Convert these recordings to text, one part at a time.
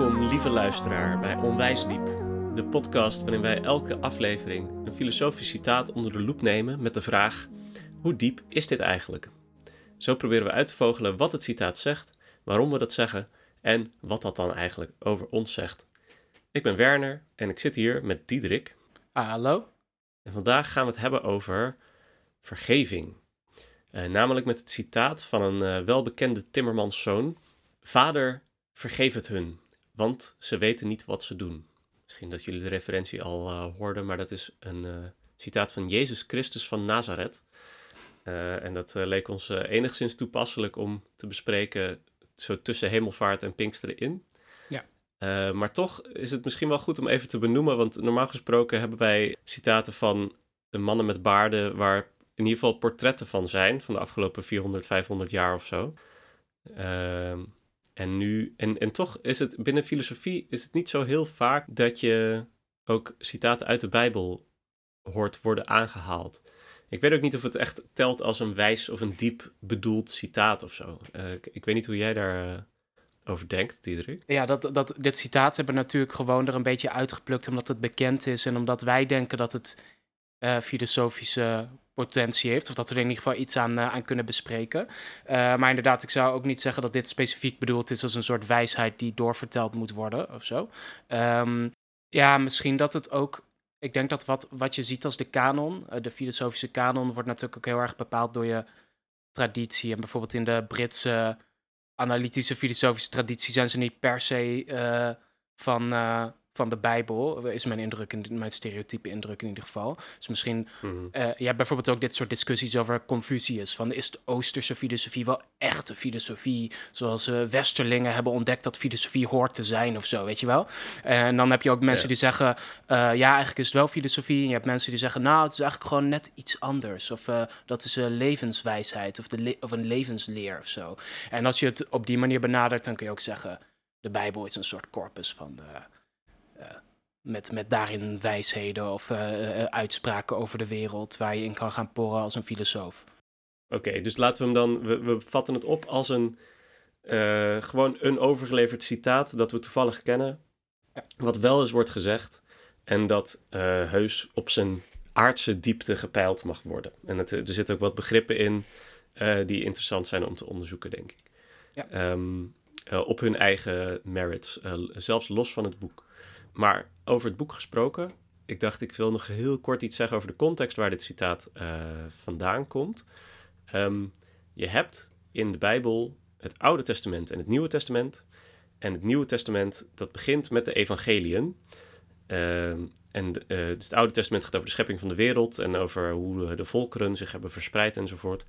Welkom, lieve luisteraar, bij Onwijs Diep, de podcast waarin wij elke aflevering een filosofisch citaat onder de loep nemen met de vraag: hoe diep is dit eigenlijk? Zo proberen we uit te vogelen wat het citaat zegt, waarom we dat zeggen en wat dat dan eigenlijk over ons zegt. Ik ben Werner en ik zit hier met Diederik. Hallo. En vandaag gaan we het hebben over vergeving. Uh, namelijk met het citaat van een uh, welbekende timmermanszoon: Vader, vergeef het hun, want ze weten niet wat ze doen. Misschien dat jullie de referentie al uh, hoorden, maar dat is een citaat van Jezus Christus van Nazareth. en dat leek ons enigszins toepasselijk om te bespreken zo tussen hemelvaart en Pinksteren in. Ja. maar toch is het misschien wel goed om even te benoemen, want normaal gesproken hebben wij citaten van de mannen met baarden waar in ieder geval portretten van zijn, van de afgelopen 400, 500 jaar of zo. En nu, en, en toch is het binnen filosofie is het niet zo heel vaak dat je ook citaten uit de Bijbel hoort worden aangehaald. Ik weet ook niet of het echt telt als een wijs of een diep bedoeld citaat of zo. Uh, ik, weet niet hoe jij daar uh, over denkt, Diederik. Ja, dat, dat, dit citaat hebben we natuurlijk gewoon er een beetje uitgeplukt omdat het bekend is en omdat wij denken dat het uh, filosofische potentie heeft. Of dat we er in ieder geval iets aan, uh, aan kunnen bespreken. Uh, maar inderdaad, ik zou ook niet zeggen dat dit specifiek bedoeld is als een soort wijsheid die doorverteld moet worden of zo. Um, ja, misschien dat het ook. Ik denk dat wat, wat je ziet als de kanon, de filosofische kanon, wordt natuurlijk ook heel erg bepaald door je traditie. En bijvoorbeeld in de Britse analytische filosofische traditie zijn ze niet per se van van de Bijbel, is mijn indruk, mijn stereotype indruk in ieder geval. Dus misschien, mm -hmm. uh, je hebt bijvoorbeeld ook dit soort discussies over Confucius. Van is de Oosterse filosofie wel echte filosofie, zoals uh, Westerlingen hebben ontdekt dat filosofie hoort te zijn of zo, weet je wel? En dan heb je ook mensen ja. die zeggen, ja, eigenlijk is het wel filosofie. En je hebt mensen die zeggen, nou, het is eigenlijk gewoon net iets anders. Of dat is een levenswijsheid of, de le of een levensleer of zo. En als je het op die manier benadert, dan kun je ook zeggen, de Bijbel is een soort corpus van de met, met daarin wijsheden of uh, uh, uitspraken over de wereld waar je in kan gaan porren als een filosoof. Oké, okay, dus laten we hem dan, we, we vatten het op als een, gewoon een overgeleverd citaat dat we toevallig kennen, ja. wat wel eens wordt gezegd en dat heus op zijn aardse diepte gepeild mag worden. En het, er zitten ook wat begrippen in die interessant zijn om te onderzoeken, denk ik. Ja. Um, op hun eigen merits, zelfs los van het boek. Maar over het boek gesproken, ik dacht ik wil nog heel kort iets zeggen over de context waar dit citaat uh, vandaan komt. Um, je hebt in de Bijbel het Oude Testament en het Nieuwe Testament. En het Nieuwe Testament dat begint met de evangeliën. Uh, en uh, dus het Oude Testament gaat over de schepping van de wereld en over hoe de volkeren zich hebben verspreid enzovoort.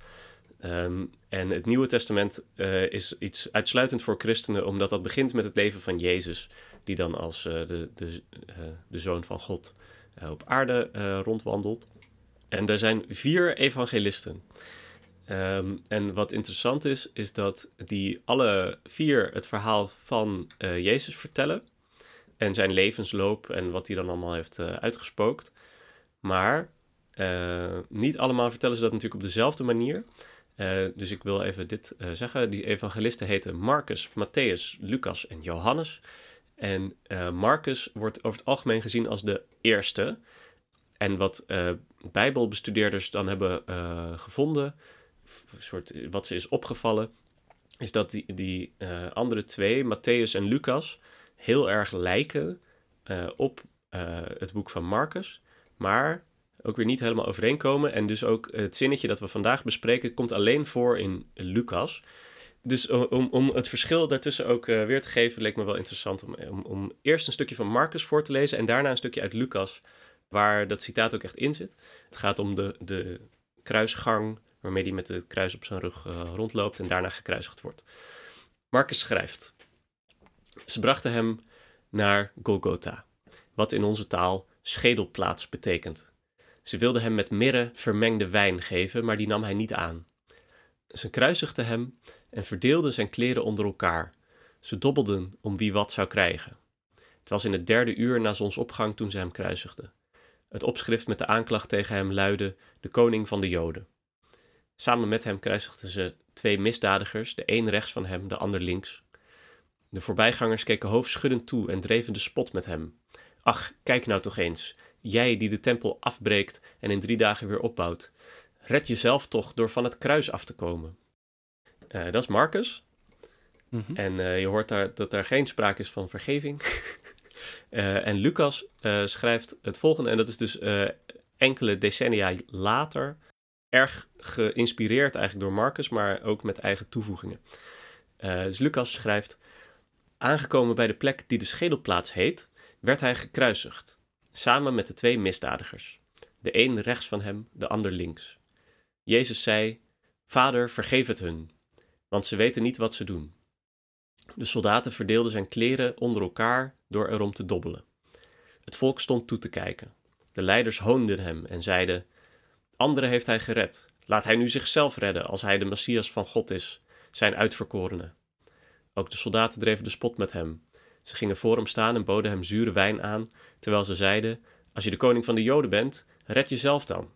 Um, en het Nieuwe Testament uh, is iets uitsluitend voor christenen, omdat dat begint met het leven van Jezus, die dan als uh, de, de, uh, de zoon van God op aarde rondwandelt. En er zijn vier evangelisten. Um, en wat interessant is, is dat die alle vier het verhaal van Jezus vertellen. En zijn levensloop en wat hij dan allemaal heeft uitgespookt. Maar niet allemaal vertellen ze dat natuurlijk op dezelfde manier. Uh, dus ik wil even dit uh, zeggen. Die evangelisten heten Marcus, Matthäus, Lucas en Johannes. En uh, Marcus wordt over het algemeen gezien als de eerste. En wat Bijbelbestudeerders dan hebben gevonden, soort, wat ze is opgevallen, is dat die, die andere twee, Matthäus en Lucas, heel erg lijken op het boek van Marcus. Maar ook weer niet helemaal overeenkomen. En dus ook het zinnetje dat we vandaag bespreken komt alleen voor in Lucas. Dus om, om het verschil daartussen ook uh, weer te geven, leek me wel interessant om, om, om, eerst een stukje van Marcus voor te lezen en daarna een stukje uit Lucas, waar dat citaat ook echt in zit. Het gaat om de, de kruisgang waarmee hij met het kruis op zijn rug uh, rondloopt en daarna gekruisigd wordt. Marcus schrijft: Ze brachten hem naar Golgotha, wat in onze taal schedelplaats betekent. Ze wilden hem met mirre vermengde wijn geven, maar die nam hij niet aan. Ze kruisigden hem en verdeelden zijn kleren onder elkaar. Ze dobbelden om wie wat zou krijgen. Het was in het derde uur na zonsopgang toen ze hem kruisigden. Het opschrift met de aanklacht tegen hem luidde: De koning van de Joden. Samen met hem kruisigden ze twee misdadigers, de een rechts van hem, de ander links. De voorbijgangers keken hoofdschuddend toe en dreven de spot met hem. Ach, kijk nou toch eens. Jij die de tempel afbreekt en in drie dagen weer opbouwt. Red jezelf toch door van het kruis af te komen. Uh, dat is Marcus. Mm -hmm. En uh, je hoort daar dat er geen sprake is van vergeving. uh, en Lucas schrijft het volgende, en dat is dus enkele decennia later, erg geïnspireerd eigenlijk door Marcus, maar ook met eigen toevoegingen. dus Lucas schrijft: Aangekomen bij de plek die de schedelplaats heet, werd hij gekruisigd, samen met de twee misdadigers. De een rechts van hem, de ander links. Jezus zei: Vader, vergeef het hun, want ze weten niet wat ze doen. De soldaten verdeelden zijn kleren onder elkaar door erom te dobbelen. Het volk stond toe te kijken. De leiders hoonden hem en zeiden: Anderen heeft hij gered. Laat hij nu zichzelf redden als hij de Messias van God is, zijn uitverkorene. Ook de soldaten dreven de spot met hem. Ze gingen voor hem staan en boden hem zure wijn aan, terwijl ze zeiden: Als je de koning van de Joden bent, red jezelf dan.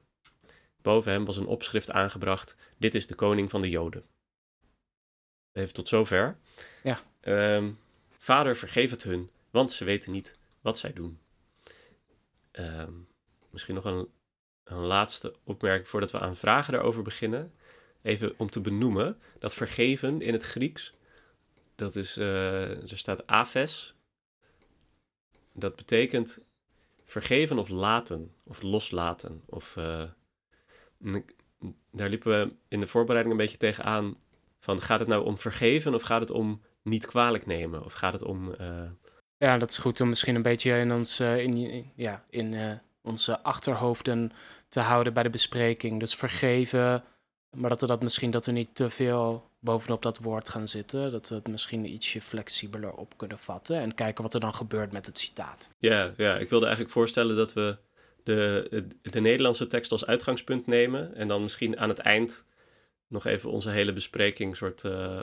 Boven hem was een opschrift aangebracht: Dit is de koning van de Joden. Even tot zover. Ja. Um, Vader, vergeef het hun, want ze weten niet wat zij doen. Um, misschien nog een, een laatste opmerking voordat we aan vragen daarover beginnen. Even om te benoemen dat vergeven in het Grieks, dat is, uh, er staat aves. Dat betekent vergeven of laten, of loslaten. Of, uh, daar liepen we in de voorbereiding een beetje tegenaan van gaat het nou om vergeven of gaat het om niet kwalijk nemen? Of gaat het om. Uh... Ja, dat is goed om misschien een beetje in, ons, uh, in, ja, in uh, onze achterhoofden te houden bij de bespreking. Dus vergeven, maar dat we dat misschien dat we niet te veel bovenop dat woord gaan zitten. Dat we het misschien ietsje flexibeler op kunnen vatten en kijken wat er dan gebeurt met het citaat. Ja, ja ik wilde eigenlijk voorstellen dat we de, de Nederlandse tekst als uitgangspunt nemen en dan misschien aan het eind nog even onze hele bespreking soort uh,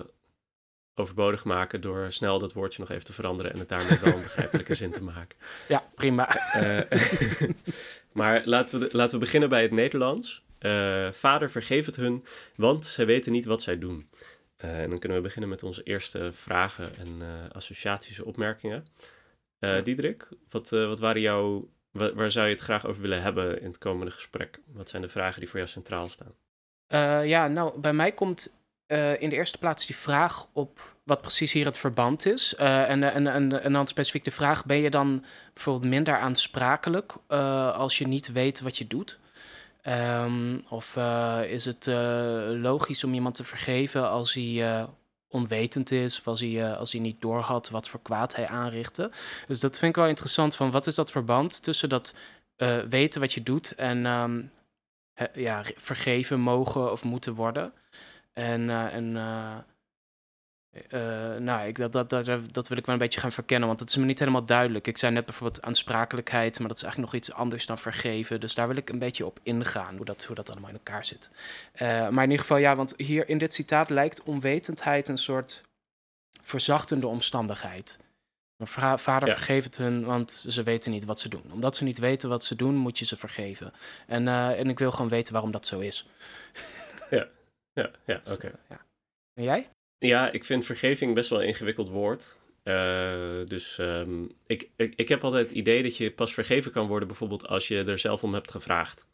overbodig maken door snel dat woordje nog even te veranderen en het daarmee wel een begrijpelijke zin te maken. Ja, prima. Uh, maar laten we, laten we beginnen bij het Nederlands. Uh, Vader, vergeef het hun, want zij weten niet wat zij doen. en dan kunnen we beginnen met onze eerste vragen en associaties en opmerkingen. Diederik, wat, wat waren jouw, waar, waar zou je het graag over willen hebben in het komende gesprek? Wat zijn de vragen die voor jou centraal staan? Uh, ja, nou, bij mij komt uh, in de eerste plaats die vraag op wat precies hier het verband is. Uh, en, en, en, en dan specifiek de vraag: ben je dan bijvoorbeeld minder aansprakelijk als je niet weet wat je doet? Um, of is het logisch om iemand te vergeven als hij onwetend is, of als hij, als hij niet doorhad wat voor kwaad hij aanrichtte? Dus dat vind ik wel interessant. Van wat is dat verband tussen dat weten wat je doet en um, ja, vergeven mogen of moeten worden. En, uh, en uh, uh, nou, ik, dat, dat, dat, dat wil ik wel een beetje gaan verkennen, want het is me niet helemaal duidelijk. Ik zei net bijvoorbeeld aansprakelijkheid, maar dat is eigenlijk nog iets anders dan vergeven. Dus daar wil ik een beetje op ingaan, hoe dat, hoe dat allemaal in elkaar zit. maar in ieder geval, ja, want hier in dit citaat lijkt onwetendheid een soort verzachtende omstandigheid. Maar vader ja. vergeef het hun, want ze weten niet wat ze doen. Omdat ze niet weten wat ze doen, moet je ze vergeven. En, uh, en ik wil gewoon weten waarom dat zo is. Ja, ja, ja oké. Okay. Ja. En jij? Ja, ik vind vergeving best wel een ingewikkeld woord. Uh, dus um, ik, ik, ik heb altijd het idee dat je pas vergeven kan worden, bijvoorbeeld als je er zelf om hebt gevraagd.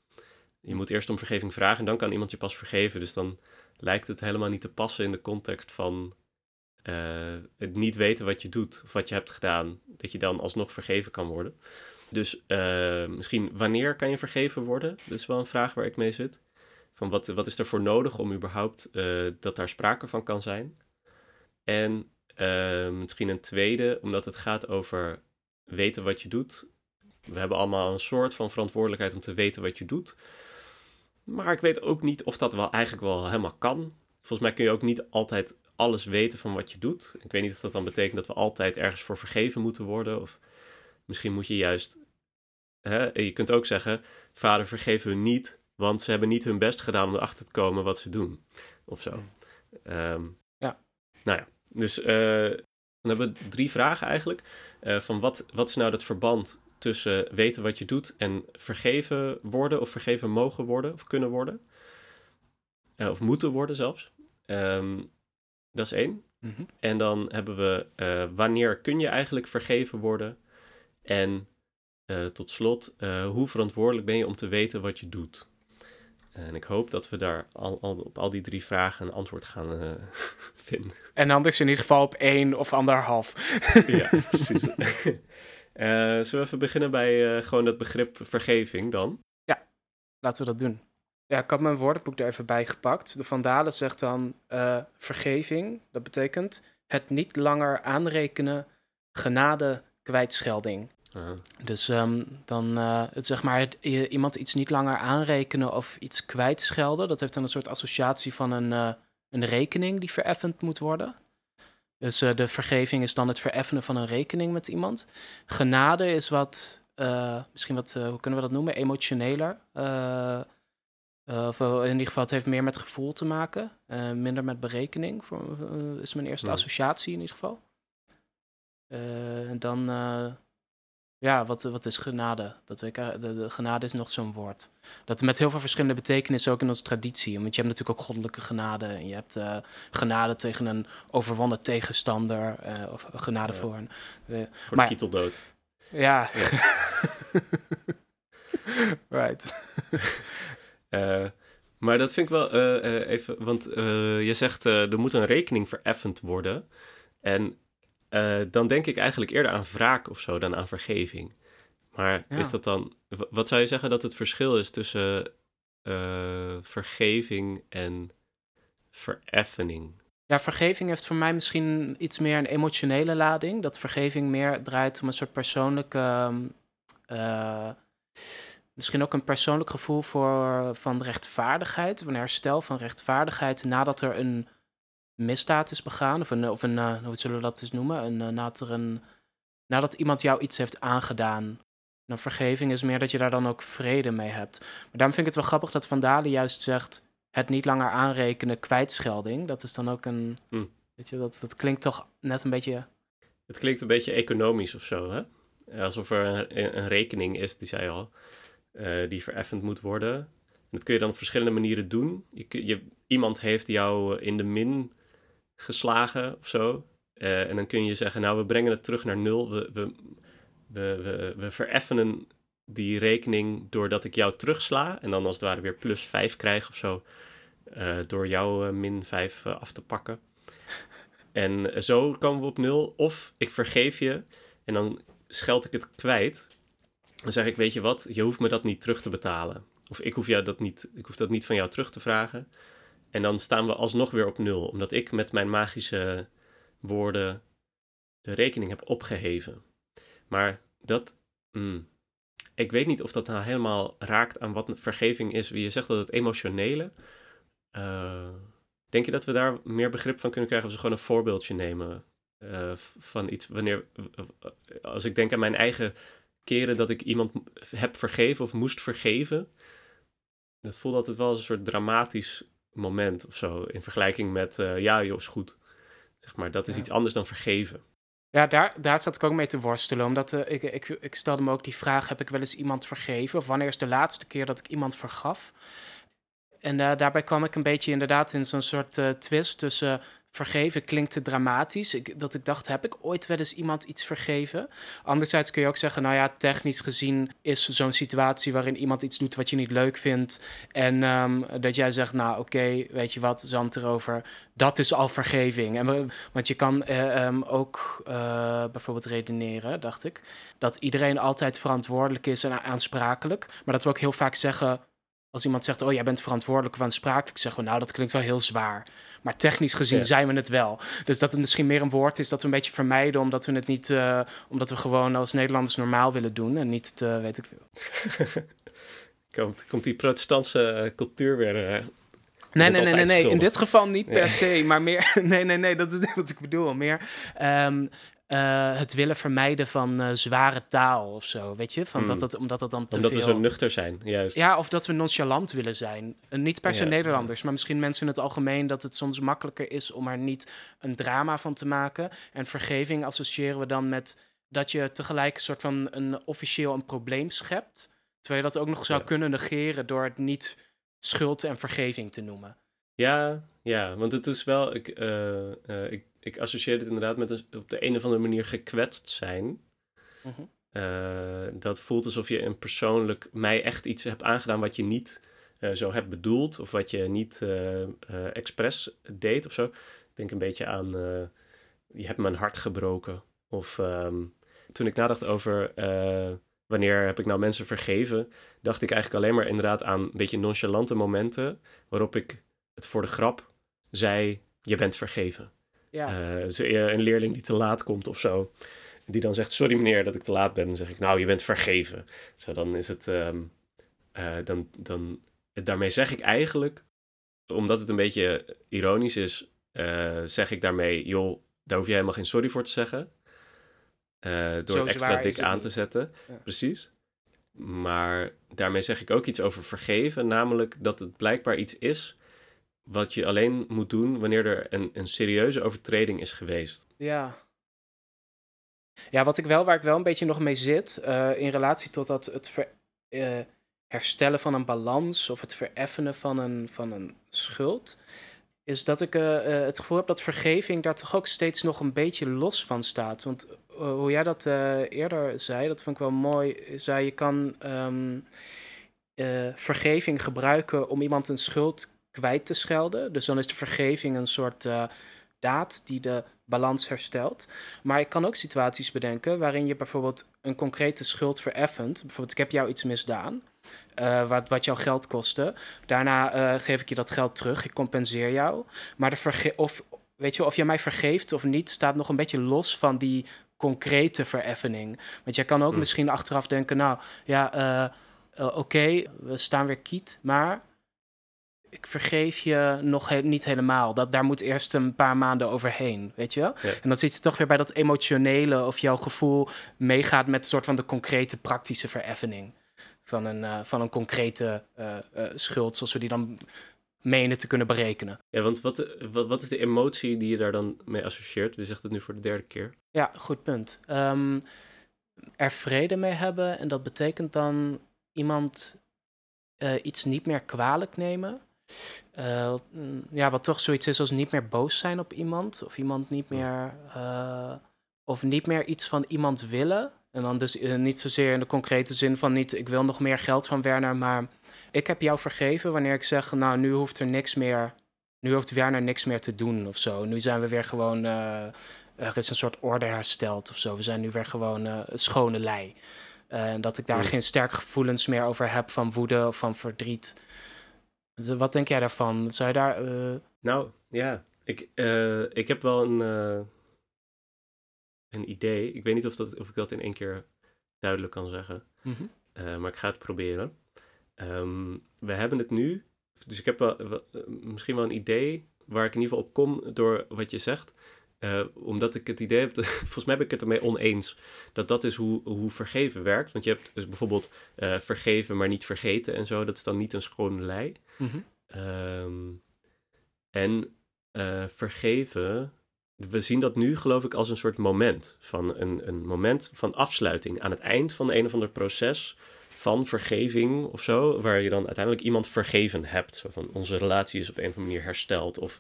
Je moet eerst om vergeving vragen en dan kan iemand je pas vergeven. Dus dan lijkt het helemaal niet te passen in de context van uh, het niet weten wat je doet of wat je hebt gedaan, dat je dan alsnog vergeven kan worden. Dus uh, misschien wanneer kan je vergeven worden? Dat is wel een vraag waar ik mee zit. Van wat, wat is er voor nodig om überhaupt uh, dat daar sprake van kan zijn? En misschien een tweede, omdat het gaat over weten wat je doet. We hebben allemaal een soort van verantwoordelijkheid om te weten wat je doet. Maar ik weet ook niet of dat wel eigenlijk wel helemaal kan. Volgens mij kun je ook niet altijd alles weten van wat je doet. Ik weet niet of dat dan betekent dat we altijd ergens voor vergeven moeten worden. Of misschien moet je juist. Hè, je kunt ook zeggen: Vader, vergeef hun niet, want ze hebben niet hun best gedaan om erachter te komen wat ze doen. Of zo. Um, ja. Nou ja, dus uh, dan hebben we drie vragen eigenlijk. Uh, van wat, wat is nou het verband tussen weten wat je doet en vergeven worden of vergeven mogen worden of kunnen worden? Uh, of moeten worden zelfs. Um, dat is één. Mhm. En dan hebben we eh, wanneer kun je eigenlijk vergeven worden? En eh, tot slot, eh, hoe verantwoordelijk ben je om te weten wat je doet? En ik hoop dat we daar al, al- op al die drie vragen een antwoord gaan vinden. En anders in ieder geval op één of anderhalf. ja, precies. Zullen we even beginnen bij gewoon dat begrip vergeving dan? Laten we dat doen. Ja, ik had mijn woordenboek er even bij gepakt. De Vandalen zegt dan eh, vergeving. Dat betekent het niet langer aanrekenen, genade, kwijtschelding. Dus ehm, dan eh, het, zeg maar het, iemand iets niet langer aanrekenen of iets kwijtschelden. Dat heeft dan een soort associatie van een, eh, een rekening die vereffend moet worden. Dus de vergeving is dan het vereffenen van een rekening met iemand. Genade is wat, misschien wat, hoe kunnen we dat noemen? Emotioneler. Eh, eh, of in ieder geval, het heeft meer met gevoel te maken. eh, minder met berekening. Voor, is mijn eerste associatie in ieder geval. En dan, ja, wat, wat is genade? Dat weet ik, de, de genade is nog zo'n woord. Dat met heel veel verschillende betekenissen ook in onze traditie. Want je hebt natuurlijk ook goddelijke genade. En je hebt genade tegen een overwonnen tegenstander. of genade Ja. voor een... voor Maar- de kieteldood. ja. right. Eh, maar dat vind ik wel eh, eh, even, want je zegt er moet een rekening vereffend worden. En dan denk ik eigenlijk eerder aan wraak of zo dan aan vergeving. Maar Ja. is dat dan, wat zou je zeggen dat het verschil is tussen vergeving en vereffening? Ja, vergeving heeft voor mij misschien iets meer een emotionele lading. Dat vergeving meer draait om een soort persoonlijke. ehm, eh, misschien ook een persoonlijk gevoel voor, van rechtvaardigheid. Een herstel van rechtvaardigheid nadat er een misdaad is begaan. Of een, of een eh, hoe zullen we dat eens noemen? Een, eh, nadat, er een, nadat iemand jou iets heeft aangedaan. Een vergeving is meer dat je daar dan ook vrede mee hebt. Maar daarom vind ik het wel grappig dat Van Dalen juist zegt het niet langer aanrekenen kwijtschelding. Dat is dan ook een. Hm. Weet je, dat, dat klinkt toch net een beetje. Het klinkt een beetje economisch of zo, hè? Alsof er een, een rekening is, die zei al, eh, die vereffend moet worden. En dat kun je dan op verschillende manieren doen. Je, je, iemand heeft jou in de min geslagen of zo. Eh, en dan kun je zeggen, nou, we brengen het terug naar nul. We, we, we, we, we vereffenen die rekening doordat ik jou terugsla. En dan als het ware weer plus 5 krijg of zo. eh, door jou min 5 af te pakken. En zo komen we op nul. Of ik vergeef je en dan scheld ik het kwijt. Dan zeg ik, weet je wat, je hoeft me dat niet terug te betalen. Of ik hoef, jou dat, niet, ik hoef dat niet van jou terug te vragen. En dan staan we alsnog weer op nul. Omdat ik met mijn magische woorden de rekening heb opgeheven. Maar dat... mm, ik weet niet of dat nou helemaal raakt aan wat vergeving is. Je zegt dat het emotionele... eh, denk je dat we daar meer begrip van kunnen krijgen als we gewoon een voorbeeldje nemen eh, van iets wanneer als ik denk aan mijn eigen keren dat ik iemand heb vergeven of moest vergeven, dat voelt altijd wel als een soort dramatisch moment of zo in vergelijking met eh, ja joh is goed. Zeg maar, dat is Ja. iets anders dan vergeven. Ja, daar, daar zat ik ook mee te worstelen. Omdat eh, ik, ik, ik stelde me ook die vraag: heb ik wel eens iemand vergeven? Of wanneer is de laatste keer dat ik iemand vergaf? En eh, daarbij kwam ik een beetje inderdaad in zo'n soort twist tussen vergeven klinkt te dramatisch. Ik, dat ik dacht, heb ik ooit wel eens iemand iets vergeven? Anderzijds kun je ook zeggen, nou ja, technisch gezien is zo'n situatie waarin iemand iets doet wat je niet leuk vindt. En ehm, dat jij zegt, nou oké, weet je wat, zand erover. Dat is al vergeving. En want je kan eh, ehm, ook eh, bijvoorbeeld redeneren, dacht ik, dat iedereen altijd verantwoordelijk is en aansprakelijk. Maar dat we ook heel vaak zeggen, als iemand zegt, oh jij bent verantwoordelijk of aansprakelijk, zeggen we, nou dat klinkt wel heel zwaar. Maar technisch gezien Ja. zijn we het wel. Dus dat het misschien meer een woord is dat we een beetje vermijden, omdat we het niet, eh, omdat we gewoon als Nederlanders normaal willen doen en niet, te, weet ik veel. komt, komt die protestantse eh, cultuur weer. eh, Nee, nee, nee, nee. In dit geval niet per se, maar meer. Nee, nee, nee, dat is niet wat ik bedoel. Meer ehm, eh, het willen vermijden van eh, zware taal of zo, weet je? Van Hmm. dat het, omdat dat dan te omdat veel... we zo nuchter zijn, juist. Ja, of dat we nonchalant willen zijn. En niet per se Ja, Nederlanders, maar misschien mensen in het algemeen dat het soms makkelijker is om er niet een drama van te maken. En vergeving associëren we dan met dat je tegelijk een soort van een officieel een probleem schept. Terwijl je dat ook nog zou Ja. kunnen negeren door het niet schuld en vergeving te noemen. Ja, ja, want het is wel. Ik, eh, eh, ik, ik associeer het inderdaad met een, op de een of andere manier gekwetst zijn. Mhm. Uh, dat voelt alsof je een persoonlijk mij echt iets hebt aangedaan wat je niet uh, zo hebt bedoeld of wat je niet uh, expres deed of zo. Ik denk een beetje aan je hebt mijn hart gebroken. Of um, toen ik nadacht over wanneer heb ik nou mensen vergeven, dacht ik eigenlijk alleen maar inderdaad aan een beetje nonchalante momenten waarop ik het voor de grap zei: Je bent vergeven. Ja. zo, een leerling die te laat komt of zo die dan zegt: Sorry meneer dat ik te laat ben. Dan zeg ik: Nou, je bent vergeven. Zo, dan is het. Um, uh, dan, dan, daarmee zeg ik eigenlijk, omdat het een beetje ironisch is, uh, zeg ik daarmee: Joh, daar hoef je helemaal geen sorry voor te zeggen. Uh, door Zo het extra dik aan niet. te zetten. Ja. Precies. Maar daarmee zeg ik ook iets over vergeven, namelijk dat het blijkbaar iets is wat je alleen moet doen wanneer er een, een serieuze overtreding is geweest. Ja. Ja, wat ik wel, waar ik wel een beetje nog mee zit, eh, in relatie tot dat het eh, herstellen van een balans of het vereffenen van een, van een schuld, is dat ik eh, het gevoel heb dat vergeving daar toch ook steeds nog een beetje los van staat. Want hoe jij dat eerder zei, dat vond ik wel mooi, zei je kan ehm, eh, vergeving gebruiken om iemand een schuld kwijt te schelden. Dus dan is de vergeving een soort eh, daad die de balans herstelt. Maar ik kan ook situaties bedenken waarin je bijvoorbeeld een concrete schuld vereffent. Bijvoorbeeld, ik heb jou iets misdaan. eh, wat, wat jouw geld kostte. Daarna eh, geef ik je dat geld terug. Ik compenseer jou. Maar de verge of, weet je, of je mij vergeeft of niet, staat nog een beetje los van die concrete vereffening. Want jij kan ook Hmm. misschien achteraf denken, nou ja, oké, we staan weer kiet, maar ik vergeef je nog he- niet helemaal. Dat, daar moet eerst een paar maanden overheen, weet je wel? Ja. En dan zit je toch weer bij dat emotionele of jouw gevoel meegaat met een soort van de concrete praktische vereffening. Van een, eh, van een concrete eh, eh, schuld, zoals we die dan menen te kunnen berekenen. Ja, want wat, wat, wat is de emotie die je daar dan mee associeert? Je zegt het nu voor de derde keer. Ja, goed punt. Ehm, er vrede mee hebben en dat betekent dan iemand iets niet meer kwalijk nemen. Eh, ja, wat toch zoiets is als niet meer boos zijn op iemand. Of iemand niet meer. eh, of niet meer iets van iemand willen. En dan dus eh, niet zozeer in de concrete zin van niet ik wil nog meer geld van Werner, maar ik heb jou vergeven wanneer ik zeg, nou nu hoeft er niks meer. Nu hoeft Werner niks meer te doen of zo. Nu zijn we weer gewoon. er is een soort orde hersteld of zo. We zijn nu weer gewoon schone lei. En dat ik daar geen sterke gevoelens meer over heb van woede of van verdriet. Wat denk jij daarvan? Zou je daar. eh, Nou, ja. Ik, eh, ik heb wel een, eh, een idee. Ik weet niet of, dat, of ik dat in één keer duidelijk kan zeggen. mhm. Maar ik ga het proberen. Ehm, we hebben het nu. Dus ik heb wel, wel- misschien wel een idee waar ik in ieder geval op kom door wat je zegt. Eh, omdat ik het idee heb, dat- volgens mij ben ik het ermee oneens, dat dat is hoe, hoe vergeven werkt. Want je hebt dus bijvoorbeeld eh, vergeven, maar niet vergeten en zo. Dat is dan niet een schone lei. Mhm. Ehm, en eh, vergeven, we zien dat nu geloof ik als een soort moment. Van een, een moment van afsluiting aan het eind van een of ander proces van vergeving of zo. Waar je dan uiteindelijk iemand vergeven hebt. Zo van onze relatie is op een of andere manier hersteld. Of,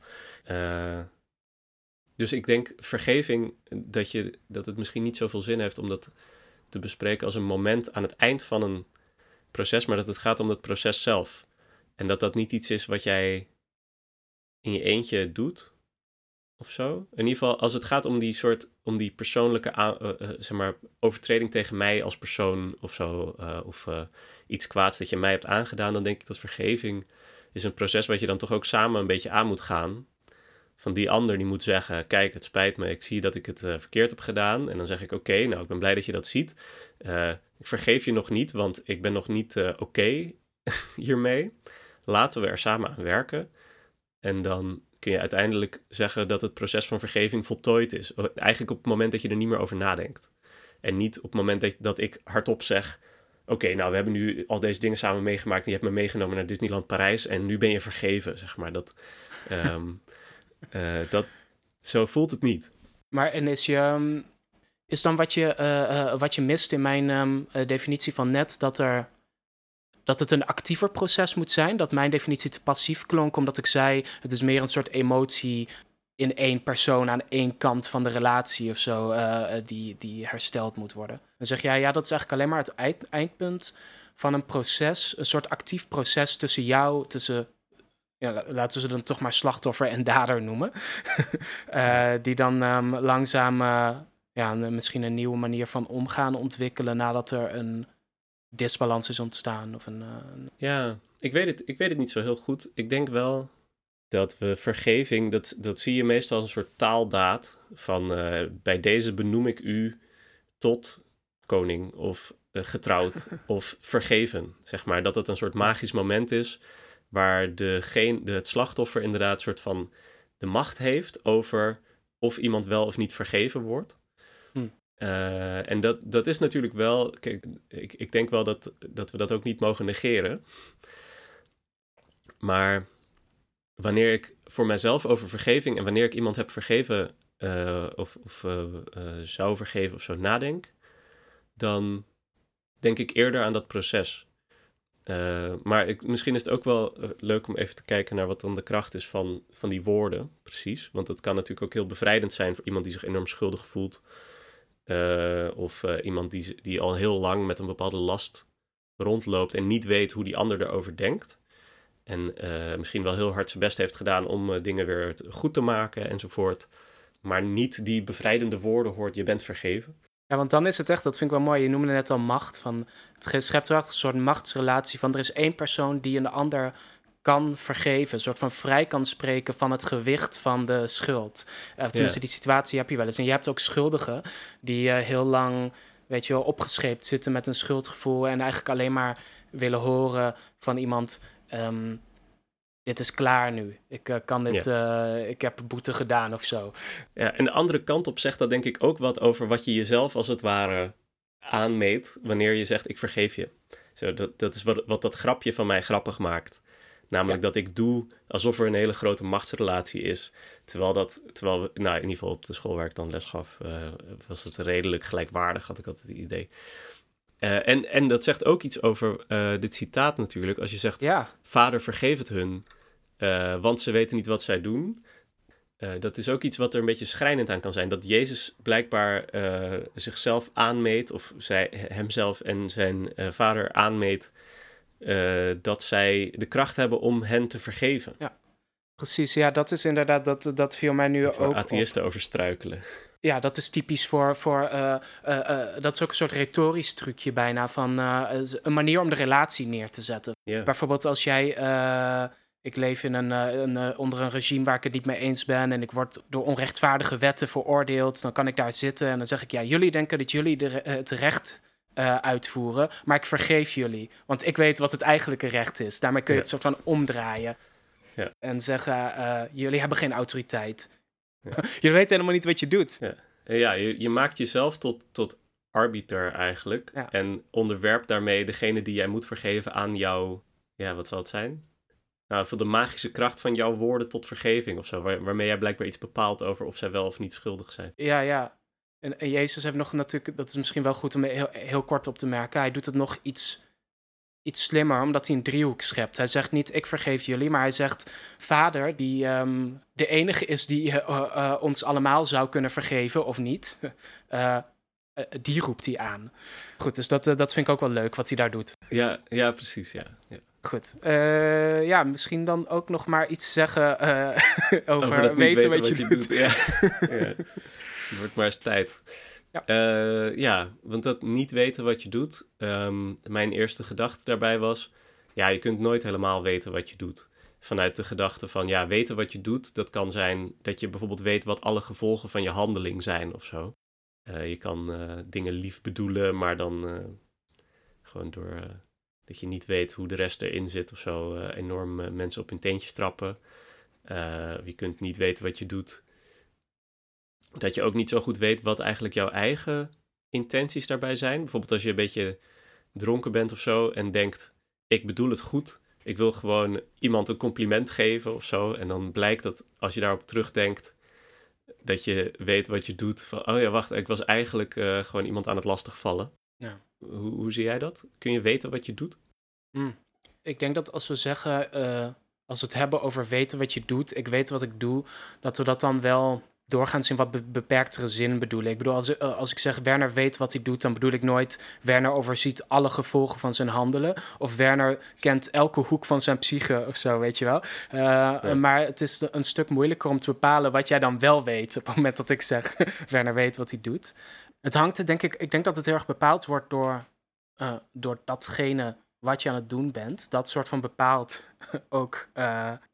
dus ik denk vergeving, dat, je, dat het misschien niet zoveel zin heeft om dat te bespreken als een moment aan het eind van een proces. Maar dat het gaat om het proces zelf. En dat dat niet iets is wat jij in je eentje doet. Of zo. In ieder geval, als het gaat om die soort, om die persoonlijke eh, zeg maar, overtreding tegen mij als persoon of zo. eh, of iets kwaads dat je mij hebt aangedaan. Dan denk ik dat vergeving is een proces wat je dan toch ook samen een beetje aan moet gaan. Van die ander die moet zeggen, kijk, het spijt me, ik zie dat ik het eh, verkeerd heb gedaan. En dan zeg ik, oké, nou, ik ben blij dat je dat ziet. Eh, ik vergeef je nog niet, want ik ben nog niet eh, oké hiermee. Laten we er samen aan werken. En dan kun je uiteindelijk zeggen dat het proces van vergeving voltooid is. Eigenlijk op het moment dat je er niet meer over nadenkt. En niet op het moment dat, dat ik hardop zeg... Oké, nou, we hebben nu al deze dingen samen meegemaakt... en je hebt me meegenomen naar Disneyland Parijs... en nu ben je vergeven, zeg maar. Dat, ehm, eh, dat, zo voelt het niet. Maar en is je. ehm, Is dan wat je, eh, eh, wat je mist in mijn ehm, eh, definitie van net dat er. Dat het een actiever proces moet zijn. Dat mijn definitie te passief klonk, omdat ik zei: het is meer een soort emotie in één persoon aan één kant van de relatie of zo die, die hersteld moet worden. Dan zeg jij, ja, dat is eigenlijk alleen maar het eind, eindpunt van een proces, een soort actief proces tussen jou, tussen, ja, laten we ze dan toch maar slachtoffer en dader noemen, uh, die dan um, langzaam ja, een, misschien een nieuwe manier van omgaan ontwikkelen nadat er een disbalans is ontstaan. Of een, een... Ja, ik weet, het, ik weet het niet zo heel goed. Ik denk wel dat we vergeving, dat, dat zie je meestal als een soort taaldaad. Van bij deze benoem ik u tot koning of getrouwd of vergeven. Zeg maar dat het een soort magisch moment is waar degene, de, het slachtoffer inderdaad een soort van de macht heeft over of iemand wel of niet vergeven wordt. Hm. Uh, en dat, dat is natuurlijk wel, kijk, ik, ik denk wel dat, dat we dat ook niet mogen negeren. Maar wanneer ik voor mijzelf over vergeving en wanneer ik iemand heb vergeven uh, of, of uh, zou vergeven of zo nadenk, dan denk ik eerder aan dat proces. Maar ik, misschien is het ook wel leuk om even te kijken naar wat dan de kracht is van, van die woorden, precies. Want dat kan natuurlijk ook heel bevrijdend zijn voor iemand die zich enorm schuldig voelt. of iemand die, die al heel lang met een bepaalde last rondloopt en niet weet hoe die ander erover denkt. En misschien wel heel hard zijn best heeft gedaan om dingen weer goed te maken enzovoort. Maar niet die bevrijdende woorden hoort, je bent vergeven. Ja, want dan is het echt, dat vind ik wel mooi. Je noemde net al macht. Van, het schept wel een soort machtsrelatie van er is één persoon die een ander kan vergeven. Een soort van vrij kan spreken van het gewicht van de schuld. Uh, tenminste, die situatie heb je wel eens. En je hebt ook schuldigen die heel lang, weet je wel, opgescheept zitten met een schuldgevoel. En eigenlijk alleen maar willen horen van iemand um, dit is klaar nu. Ik uh, kan dit, ja. uh, ik heb boete gedaan of zo. Ja, en de andere kant op zegt dat denk ik ook wat over wat je jezelf als het ware aanmeet wanneer je zegt ik vergeef je. Zo, dat, dat is wat, wat dat grapje van mij grappig maakt. Namelijk ja. dat ik doe alsof er een hele grote machtsrelatie is. Terwijl dat, terwijl we, nou in ieder geval op de school waar ik dan les gaf, uh, was het redelijk gelijkwaardig, had ik altijd het idee. Uh, en, en dat zegt ook iets over uh, dit citaat natuurlijk. Als je zegt, ja. vader vergeef het hun, uh, want ze weten niet wat zij doen. dat is ook iets wat er een beetje schrijnend aan kan zijn. Dat Jezus blijkbaar zichzelf aanmeet, of zij, hemzelf en zijn vader aanmeet, dat zij de kracht hebben om hen te vergeven. Ja, precies. Ja, dat is inderdaad, dat, dat viel mij nu dat ook atheïsten over struikelen. Ja, dat is typisch voor. voor uh, uh, uh, dat is ook een soort retorisch trucje bijna. Van een manier om de relatie neer te zetten. Yeah. Bijvoorbeeld als jij. Ik leef in een, een, onder een regime waar ik het niet mee eens ben. En ik word door onrechtvaardige wetten veroordeeld. Dan kan ik daar zitten en dan zeg ik: Ja, jullie denken dat jullie de, het recht. uitvoeren, maar ik vergeef jullie, want ik weet wat het eigenlijke recht is. Daarmee kun je Ja. het soort van omdraaien Ja. en zeggen: jullie hebben geen autoriteit. Je weet helemaal niet wat je doet. Ja, ja je, je maakt jezelf tot, tot arbiter eigenlijk. En onderwerpt daarmee degene die jij moet vergeven aan jouw, ja, wat zal het zijn? Nou, voor de magische kracht van jouw woorden tot vergeving of zo. Waar, waarmee jij blijkbaar iets bepaalt over of zij wel of niet schuldig zijn. Ja, ja. En, en Jezus heeft nog natuurlijk, dat is misschien wel goed om heel, heel kort op te merken. Hij doet het nog iets iets slimmer, omdat hij een driehoek schept. Hij zegt niet, ik vergeef jullie, maar hij zegt, vader, die um, de enige is die uh, uh, ons allemaal zou kunnen vergeven, of niet, uh, die roept hij aan. Goed, dus dat, dat vind ik ook wel leuk, wat hij daar doet. Ja, ja precies, ja. Goed. ja, misschien dan ook nog maar iets zeggen over, over weten, wat, je, je doet. doet. Ja. ja. Het wordt maar eens tijd. Ja. Uh, ja, want dat niet weten wat je doet. Um, mijn eerste gedachte daarbij was: ja, je kunt nooit helemaal weten wat je doet. Vanuit de gedachte van ja, weten wat je doet, dat kan zijn dat je bijvoorbeeld weet wat alle gevolgen van je handeling zijn of zo. Je kan dingen lief bedoelen, maar dan gewoon door dat je niet weet hoe de rest erin zit of zo, enorm mensen op hun teentjes trappen. je kunt niet weten wat je doet dat je ook niet zo goed weet wat eigenlijk jouw eigen intenties daarbij zijn. Bijvoorbeeld als je een beetje dronken bent of zo en denkt: ik bedoel het goed. Ik wil gewoon iemand een compliment geven of zo. En dan blijkt dat als je daarop terugdenkt, dat je weet wat je doet. Van, oh ja, wacht, ik was eigenlijk gewoon iemand aan het lastigvallen. Ja. Hoe, hoe zie jij dat? Kun je weten wat je doet? Mm. Ik denk dat als we zeggen, uh, als we het hebben over weten wat je doet, ik weet wat ik doe, dat we dat dan wel doorgaans in wat beperktere zin bedoelen. Ik bedoel, als, eh, als ik zeg Werner weet wat hij doet, dan bedoel ik nooit Werner overziet alle gevolgen van zijn handelen. Of Werner kent elke hoek van zijn psyche of zo, weet je wel. Uh, Maar het is een stuk moeilijker om te bepalen wat jij dan wel weet op het moment dat ik zeg Werner weet wat hij doet. Het hangt denk ik, ik denk dat het heel erg bepaald wordt door, uh, door datgene wat je aan het doen bent. Dat soort van bepaalt ook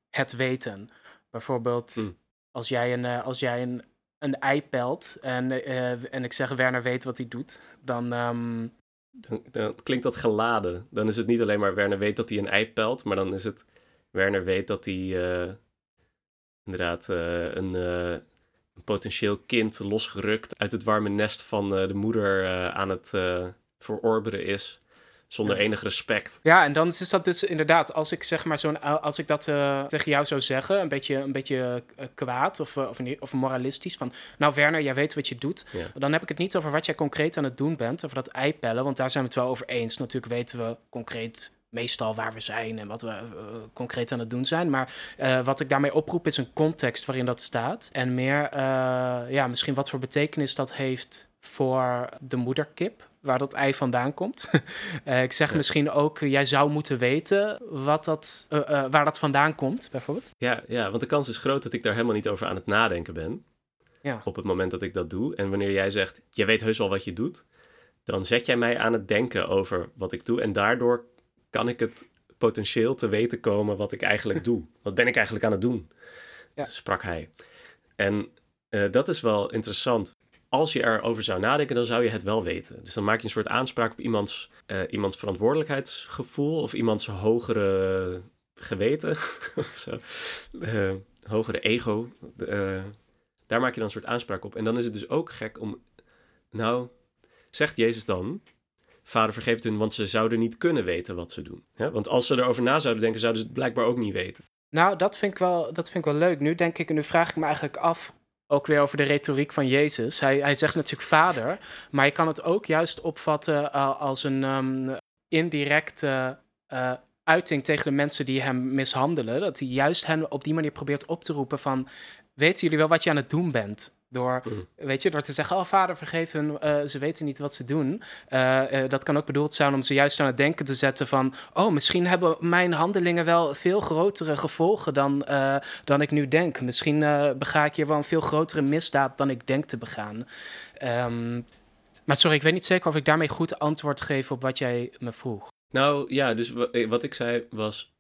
het weten. Bijvoorbeeld. Hm als jij een, uh, als jij een, een ei pelt en, uh, en ik zeg Werner weet wat hij doet, dan, um... dan, dan... klinkt dat geladen. Dan is het niet alleen maar Werner weet dat hij een ei pelt, maar dan is het Werner weet dat hij inderdaad een, een, potentieel kind losgerukt uit het warme nest van de moeder aan het verorberen is zonder enig respect. Ja, en dan is dat dus inderdaad, als ik zeg maar zo'n, als ik dat uh, tegen jou zou zeggen, een beetje, een beetje uh, kwaad of, uh, of, of, moralistisch, van nou Werner, jij weet wat je doet, dan heb ik het niet over wat jij concreet aan het doen bent, over dat eipellen, want daar zijn we het wel over eens. Natuurlijk weten we concreet meestal waar we zijn en wat we concreet aan het doen zijn. Maar wat ik daarmee oproep is een context waarin dat staat. En meer, ja, misschien wat voor betekenis dat heeft voor de moederkip waar dat ei vandaan komt. uh, ik zeg misschien ook, uh, jij zou moeten weten wat dat, uh, waar dat vandaan komt, bijvoorbeeld. Ja, ja, want de kans is groot dat ik daar helemaal niet over aan het nadenken ben. Ja. Op het moment dat ik dat doe. En wanneer jij zegt, jij weet heus wel wat je doet, dan zet jij mij aan het denken over wat ik doe. En daardoor kan ik het potentieel te weten komen wat ik eigenlijk doe. Wat ben ik eigenlijk aan het doen? Ja. Sprak hij. En dat is wel interessant als je erover zou nadenken, dan zou je het wel weten. Dus dan maak je een soort aanspraak op iemands, uh, iemands verantwoordelijkheidsgevoel of iemands hogere geweten of zo. Uh, hogere ego. Daar maak je dan een soort aanspraak op. En dan is het dus ook gek om. Nou, zegt Jezus dan. Vader vergeeft hun, want ze zouden niet kunnen weten wat ze doen. Want als ze erover na zouden denken, zouden ze het blijkbaar ook niet weten. Nou, dat vind ik wel, dat vind ik wel leuk. Nu denk ik, en nu vraag ik me eigenlijk af ook weer over de retoriek van Jezus. Hij, hij zegt natuurlijk vader, maar je kan het ook juist opvatten uh, als een um, indirecte uh, uiting tegen de mensen die hem mishandelen. Dat hij juist hen op die manier probeert op te roepen van... weten jullie wel wat je aan het doen bent? Door, mm. weet je, door te zeggen, oh vader, vergeef hun, uh, ze weten niet wat ze doen. Uh, uh, dat kan ook bedoeld zijn om ze juist aan het denken te zetten van, oh, misschien hebben mijn handelingen wel veel grotere gevolgen dan, dan ik nu denk. Misschien bega ik hier wel een veel grotere misdaad dan ik denk te begaan. Um, maar sorry, ik weet niet zeker of ik daarmee goed antwoord geef op wat jij me vroeg. Nou ja, dus wat ik zei was,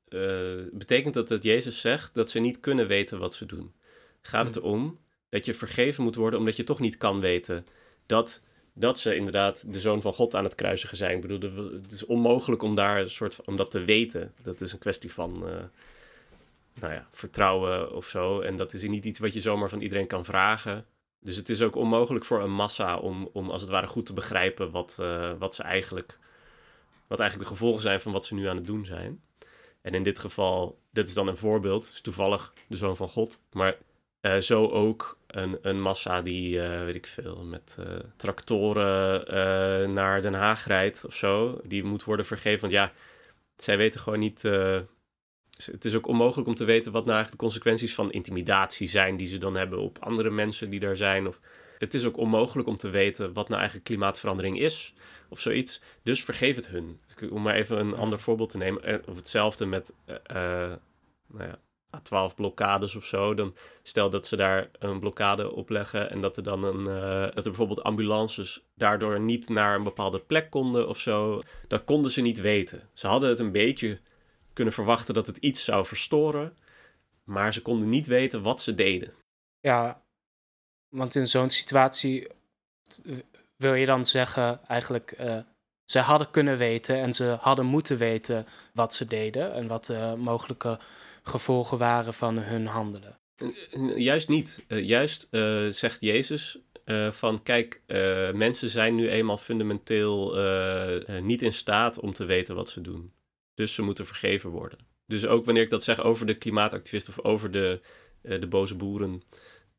betekent dat dat Jezus zegt dat ze niet kunnen weten wat ze doen? Gaat het mm. Dat je vergeven moet worden omdat je toch niet kan weten dat, dat ze inderdaad de zoon van God aan het kruisigen zijn. Ik bedoel, het is onmogelijk om daar een soort van, om dat te weten. Dat is een kwestie van, uh, nou ja, vertrouwen of zo. En dat is niet iets wat je zomaar van iedereen kan vragen. Dus het is ook onmogelijk voor een massa om, om als het ware goed te begrijpen wat, uh, wat ze eigenlijk, wat eigenlijk de gevolgen zijn van wat ze nu aan het doen zijn. En in dit geval, dit is dan een voorbeeld, is toevallig de zoon van God. Maar uh, zo ook een, een massa die, uh, weet ik veel, met uh, tractoren naar Den Haag rijdt of zo. Die moet worden vergeven. Want ja, zij weten gewoon niet. het is ook onmogelijk om te weten wat nou eigenlijk de consequenties van intimidatie zijn die ze dan hebben op andere mensen die daar zijn. Of, het is ook onmogelijk om te weten wat nou eigenlijk klimaatverandering is of zoiets. Dus vergeef het hun. Om maar even een ander voorbeeld te nemen. Of hetzelfde met nou ja, 12 blokkades of zo. Dan stel dat ze daar een blokkade op leggen en dat er dan een, uh, dat er bijvoorbeeld ambulances daardoor niet naar een bepaalde plek konden of zo. Dat konden ze niet weten. Ze hadden het een beetje kunnen verwachten dat het iets zou verstoren, maar ze konden niet weten wat ze deden. Ja, want in zo'n situatie wil je dan zeggen eigenlijk. Uh, ze hadden kunnen weten en ze hadden moeten weten wat ze deden en wat de mogelijke gevolgen waren van hun handelen. Juist niet. Uh, juist uh, zegt Jezus uh, van kijk, mensen zijn nu eenmaal fundamenteel niet in staat om te weten wat ze doen. Dus ze moeten vergeven worden. Dus ook wanneer ik dat zeg over de klimaatactivisten of over de, de boze boeren,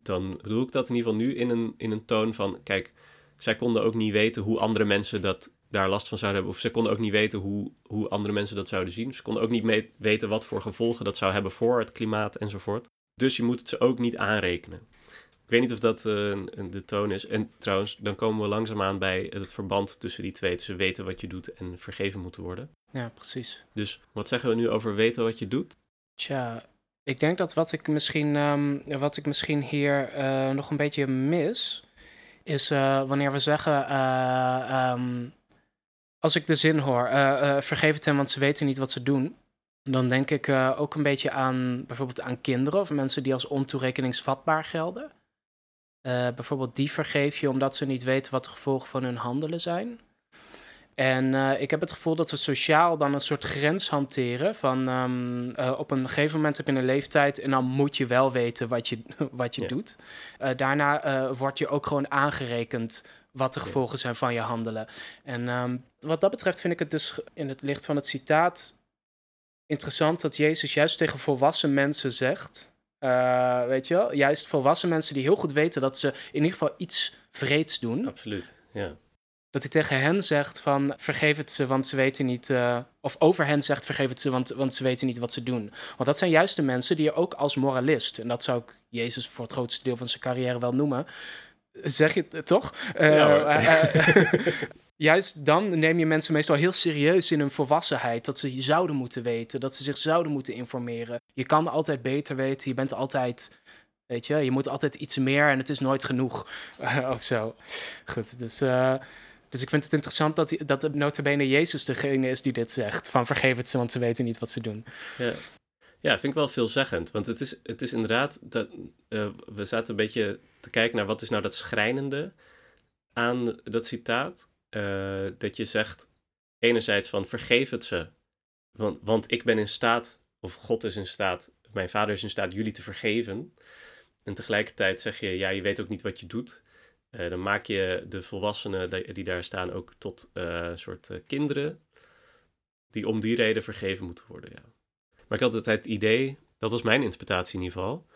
dan bedoel ik dat in ieder geval nu in een, in een toon van kijk, zij konden ook niet weten hoe andere mensen dat daar last van zouden hebben. Of ze konden ook niet weten hoe, hoe andere mensen dat zouden zien. Ze konden ook niet mee weten wat voor gevolgen dat zou hebben voor het klimaat enzovoort. Dus je moet het ze ook niet aanrekenen. Ik weet niet of dat uh, de toon is. En trouwens, dan komen we langzaamaan bij het verband tussen die twee. Tussen weten wat je doet en vergeven moeten worden. Ja, precies. Dus wat zeggen we nu over weten wat je doet? Tja, ik denk dat wat ik misschien, um, wat ik misschien hier uh, nog een beetje mis, is uh, wanneer we zeggen, um, als ik de zin hoor, vergeef het hen, want ze weten niet wat ze doen. Dan denk ik ook een beetje aan bijvoorbeeld aan kinderen of mensen die als ontoerekeningsvatbaar gelden. bijvoorbeeld die vergeef je omdat ze niet weten wat de gevolgen van hun handelen zijn. En uh, ik heb het gevoel dat we sociaal dan een soort grens hanteren van um, uh, op een gegeven moment heb je een leeftijd en dan moet je wel weten wat je, wat je ja. doet. Uh, daarna word je ook gewoon aangerekend wat de gevolgen zijn van je handelen. En um, wat dat betreft vind ik het dus in het licht van het citaat interessant dat Jezus juist tegen volwassen mensen zegt. weet je wel, juist volwassen mensen die heel goed weten dat ze in ieder geval iets vreeds doen. Absoluut, ja dat hij tegen hen zegt van vergeef het ze, want ze weten niet, uh, of over hen zegt vergeef het ze, want, want ze weten niet wat ze doen. Want dat zijn juist de mensen die je ook als moralist, en dat zou ik Jezus voor het grootste deel van zijn carrière wel noemen, zeg je het toch? Uh, ja, uh, juist dan neem je mensen meestal heel serieus in hun volwassenheid, dat ze zouden moeten weten, dat ze zich zouden moeten informeren. Je kan altijd beter weten, je bent altijd... Weet je, je moet altijd iets meer en het is nooit genoeg. of zo. Goed, dus uh, dus ik vind het interessant dat, dat notabene Jezus degene is die dit zegt. Van vergeef het ze, want ze weten niet wat ze doen. Ja, ja vind ik wel veelzeggend. Want het is, het is inderdaad, dat, uh, we zaten een beetje te kijken naar wat is nou dat schrijnende aan dat citaat. Uh, dat je zegt enerzijds van vergeef het ze, want, want ik ben in staat, of God is in staat, mijn vader is in staat jullie te vergeven. En tegelijkertijd zeg je, ja, je weet ook niet wat je doet. Uh, dan maak je de volwassenen die daar staan ook tot uh, soort kinderen die om die reden vergeven moeten worden. Ja. Maar ik had altijd het idee, dat was mijn interpretatie in ieder geval,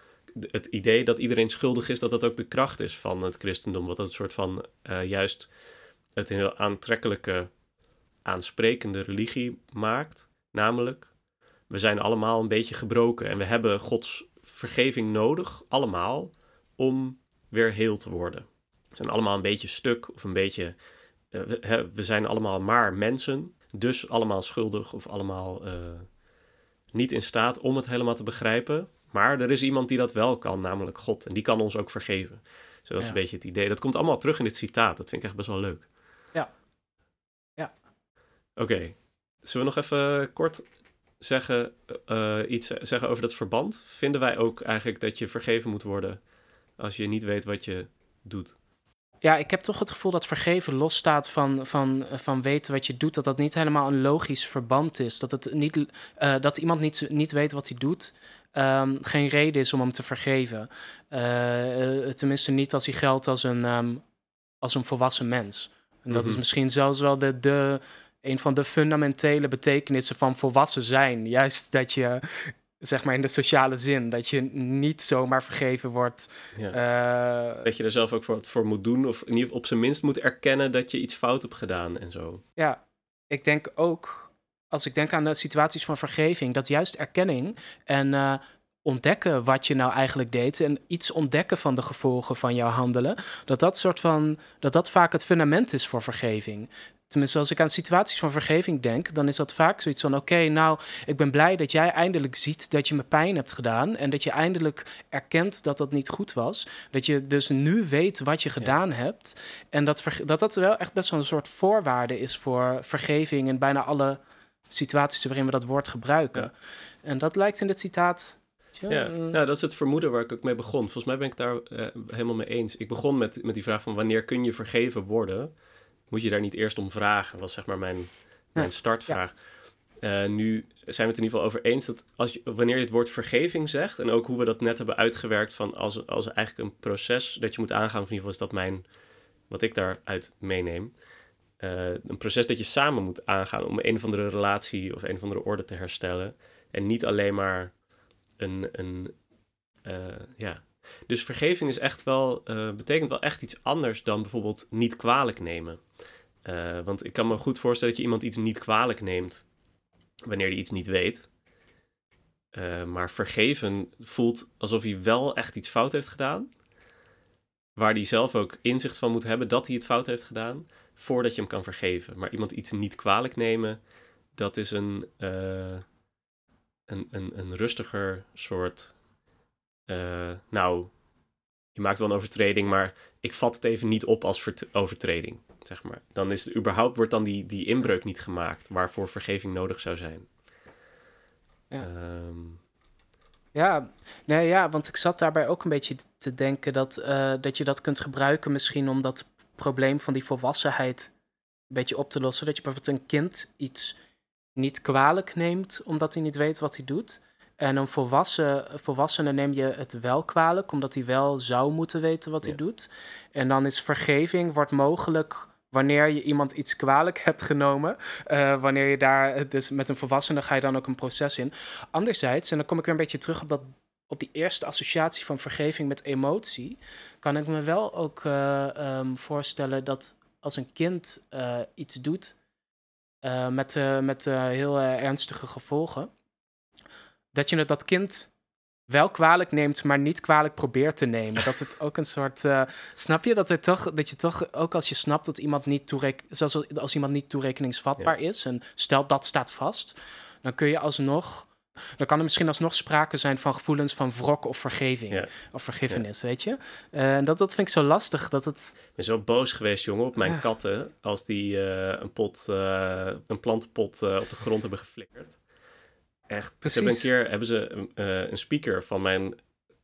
het idee dat iedereen schuldig is, dat dat ook de kracht is van het christendom. Wat dat soort van juist het een heel aantrekkelijke, aansprekende religie maakt. Namelijk, we zijn allemaal een beetje gebroken en we hebben Gods vergeving nodig, allemaal, om weer heel te worden. We zijn allemaal een beetje stuk of een beetje. Uh, we, we, zijn allemaal maar mensen, dus allemaal schuldig of allemaal uh, niet in staat om het helemaal te begrijpen. Maar er is iemand die dat wel kan, namelijk God. En die kan ons ook vergeven. Dus dat ja. is een beetje het idee. Dat komt allemaal terug in dit citaat. Dat vind ik echt best wel leuk. Oké. Okay. Zullen we nog even kort zeggen, uh, iets zeggen over dat verband? Vinden wij ook eigenlijk dat je vergeven moet worden als je niet weet wat je doet? ja, ik heb toch het gevoel dat vergeven losstaat van, van, van weten wat je doet. Dat dat niet helemaal een logisch verband is. Dat, het niet, uh, dat iemand niet, niet weet wat hij doet. Um, geen reden is om hem te vergeven. Uh, tenminste, niet als hij geldt als een, um, als een volwassen mens. En dat is misschien zelfs wel de, de, een van de fundamentele betekenissen van volwassen zijn. Juist dat je zeg maar in de sociale zin. Dat je niet zomaar vergeven wordt. Ja. Uh, dat je er zelf ook voor, voor moet doen. Of in ieder geval op zijn minst moet erkennen dat je iets fout hebt gedaan en zo. Ja, ik denk ook, als ik denk aan de situaties van vergeving, dat juist erkenning en uh, ontdekken wat je nou eigenlijk deed en iets ontdekken van de gevolgen van jouw handelen, dat dat soort van, dat dat vaak het fundament is voor vergeving. Tenminste, als ik aan situaties van vergeving denk, dan is dat vaak zoiets van: oké, nou, ik ben blij dat jij eindelijk ziet dat je me pijn hebt gedaan. En dat je eindelijk erkent dat dat niet goed was. Dat je dus nu weet wat je gedaan hebt. En dat, dat dat wel echt best wel een soort voorwaarde is voor vergeving in bijna alle situaties waarin we dat woord gebruiken. Ja. En dat lijkt in dit citaat. Ja, ja, dat is het vermoeden waar ik ook mee begon. Volgens mij ben ik daar uh, helemaal mee eens. Ik begon met, met die vraag van wanneer kun je vergeven worden? Moet je daar niet eerst om vragen? Was zeg maar mijn, mijn startvraag. Uh, nu zijn we het in ieder geval over eens dat als je, wanneer je het woord vergeving zegt, en ook hoe we dat net hebben uitgewerkt van als, als eigenlijk een proces dat je moet aangaan, of in ieder geval is dat mijn, wat ik daaruit meeneem. Uh, een proces dat je samen moet aangaan om een of andere relatie of een of andere orde te herstellen. En niet alleen maar een, een uh, ja. Dus vergeving is echt wel, betekent wel echt iets anders dan bijvoorbeeld niet kwalijk nemen. Uh, want ik kan me goed voorstellen dat je iemand iets niet kwalijk neemt wanneer hij iets niet weet. Uh, maar vergeven voelt alsof hij wel echt iets fout heeft gedaan. Waar hij zelf ook inzicht van moet hebben dat hij het fout heeft gedaan. Voordat je hem kan vergeven. Maar iemand iets niet kwalijk nemen, dat is een, een, een, een rustiger soort. Nou, je maakt wel een overtreding, maar ik vat het even niet op als overtreding. Zeg maar. Dan is het überhaupt wordt dan die, die inbreuk niet gemaakt waarvoor vergeving nodig zou zijn. Ja. Ehm, ja, nee, ja, want ik zat daarbij ook een beetje te denken dat, uh, dat je dat kunt gebruiken misschien om dat probleem van die volwassenheid een beetje op te lossen. Dat je bijvoorbeeld een kind iets niet kwalijk neemt omdat hij niet weet wat hij doet. En een volwassen, volwassene neem je het wel kwalijk, omdat hij wel zou moeten weten wat hij doet. En dan is vergeving wordt mogelijk wanneer je iemand iets kwalijk hebt genomen. Uh, wanneer je daar, dus met een volwassene ga je dan ook een proces in. Anderzijds, en dan kom ik weer een beetje terug op, dat, op die eerste associatie van vergeving met emotie, kan ik me wel ook uh, um, voorstellen dat als een kind uh, iets doet met, met heel ernstige gevolgen dat je het dat kind wel kwalijk neemt, maar niet kwalijk probeert te nemen. Dat het ook een soort. Uh, snap je dat er toch dat je toch ook als je snapt dat iemand niet toerek, zoals als iemand niet toerekeningsvatbaar is en stel dat staat vast, dan kun je alsnog. Dan kan er misschien alsnog sprake zijn van gevoelens van wrok of vergeving. Of vergiffenis, weet je? Uh, en dat, dat vind ik zo lastig. Dat het... Ik ben zo boos geweest, jongen, op mijn katten. Als die uh, een pot, een plantenpot op de grond hebben geflikkerd. Echt. Precies. Ze hebben een keer hebben ze uh, een speaker van mijn,